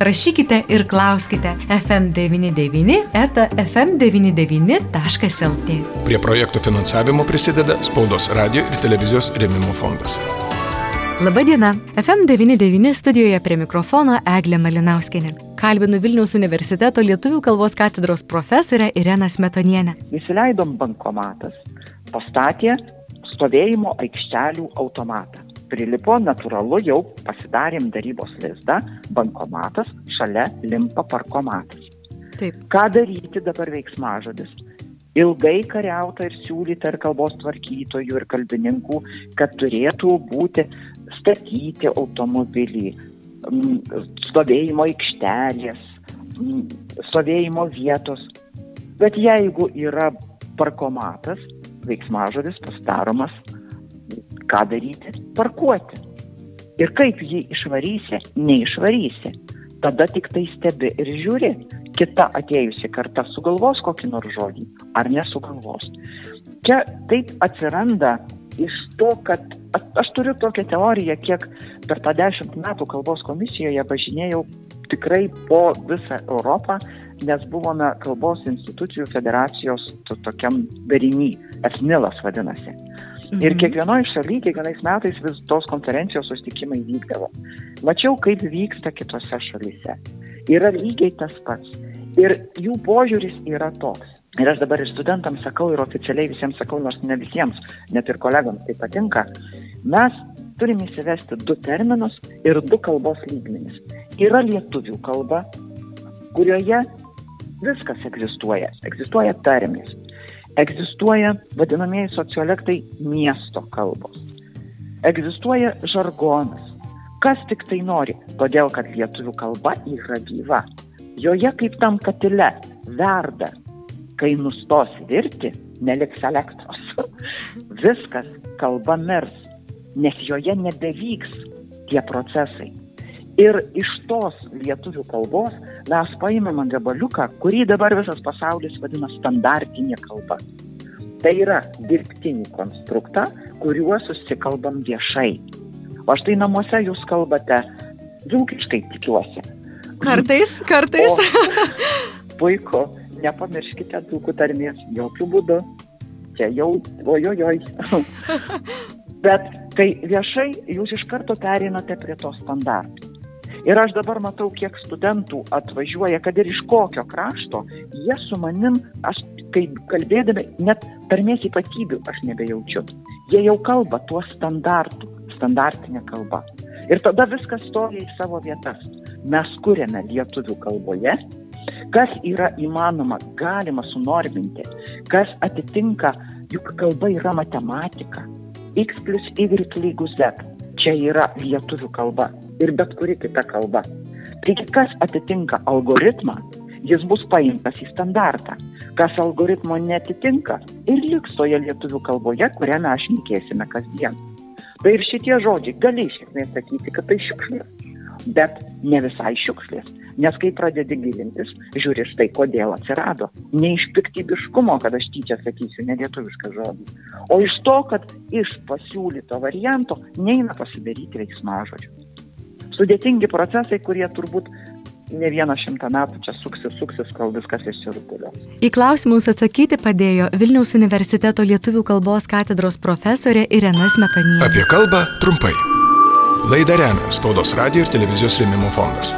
rašykite ir klauskite FM99 eta FM99.lt. Prie projektų finansavimo prisideda Spaudos radio ir televizijos rėmimo fondas. Labadiena. FM99 studijoje prie mikrofono Eglė Malinauskinė. Kalbinu Vilniaus universiteto lietuvių kalbos katedros profesorę Ireną Smetonienę. Įsileidom bankomatas, pastatė stovėjimo aikštelių automatą prilipo natūralu jau pasidarėm darybos lizdą, bankomatas, šalia limpa parkomatas. Taip. Ką daryti dabar veiksmažodis? Ilgai kariauta ir siūlyta ir kalbos tvarkytojų, ir kalbininkų, kad turėtų būti statyti automobilį, stovėjimo aikštelės, stovėjimo vietos. Bet jeigu yra parkomatas, veiksmažodis pastaromas ką daryti? Parkuoti. Ir kaip jį išvarysi, neišvarysi. Tada tik tai stebi ir žiūri, kita atėjusi karta sugalvos kokį nors žodį, ar nesugalvos. Čia taip atsiranda iš to, kad aš turiu tokią teoriją, kiek per tą dešimt metų kalbos komisijoje važinėjau tikrai po visą Europą, nes buvome kalbos institucijų federacijos tokiam dariny, esmilas vadinasi. Mhm. Ir kiekvienoje šalyje, kiekvienais metais vis tos konferencijos sustikimai vykdavo. Mačiau, kaip vyksta kitose šalyse. Yra lygiai tas pats. Ir jų požiūris yra toks. Ir aš dabar ir studentams sakau, ir oficialiai visiems sakau, nors ne visiems, net ir kolegams tai patinka. Mes turime įsivesti du terminus ir du kalbos lygmenis. Yra lietuvių kalba, kurioje viskas egzistuoja. Egzistuoja tarmės, Egzistuoja vadinamieji sociolektai miesto kalbos. Egzistuoja žargonas. Kas tik tai nori, todėl kad lietuvių kalba yra gyva. Joje kaip tam katile verda. Kai nustos virti, neliks elektros. Viskas kalba mirs, nes joje nebevyks tie procesai. Ir iš tos lietuvių kalbos mes paimam gabaliuką, kurį dabar visas pasaulis vadina standartinė kalba. Tai yra dirbtinį konstruktą, kuriuo susikalbam viešai. O štai namuose jūs kalbate dzūkiškai, tikiuosi. Kartais, kartais. O, puiku, nepamirškite dzūkų tarmės, jokių būdų. Čia jau, ojojoj. Bet kai viešai jūs iš karto perinate prie to standartų. Ir aš dabar matau, kiek studentų atvažiuoja, kad ir iš kokio krašto, jie su manim, aš kaip kalbėdami, net tarmės ypatybių aš nebejaučiu. Jie jau kalba tuo standartu, standartinė kalba. Ir tada viskas stoja į savo vietas. Mes kuriame lietuvių kalboje, kas yra įmanoma, galima sunorminti, kas atitinka, juk kalba yra matematika. X plus Y lygus Z. Čia yra lietuvių kalba ir bet kuri kita kalba. Taigi, kas atitinka algoritmą, jis bus paimtas į standartą. Kas algoritmo netitinka ir liks toje lietuvių kalboje, kurią mes šnekėsime kasdien. Tai ir šitie žodžiai gali iš esmės sakyti, kad tai šiukšlės. Bet ne visai šiukšlės. Nes kai pradedi gilintis, žiūri štai, kodėl atsirado. Ne iš piktybiškumo, kad aš tyčia sakysiu nelietuvišką žodį, o iš to, kad iš pasiūlyto varianto neina pasidaryti veiksmažodžių sudėtingi procesai, kurie turbūt ne vieną šimtą metų čia suksis, suksis, kol viskas išsirutulio. Į klausimus atsakyti padėjo Vilniaus universiteto lietuvių kalbos katedros profesorė Irena Smetonienė. Apie kalbą trumpai. Laidą remia Spaudos radio ir televizijos rėmimo fondas.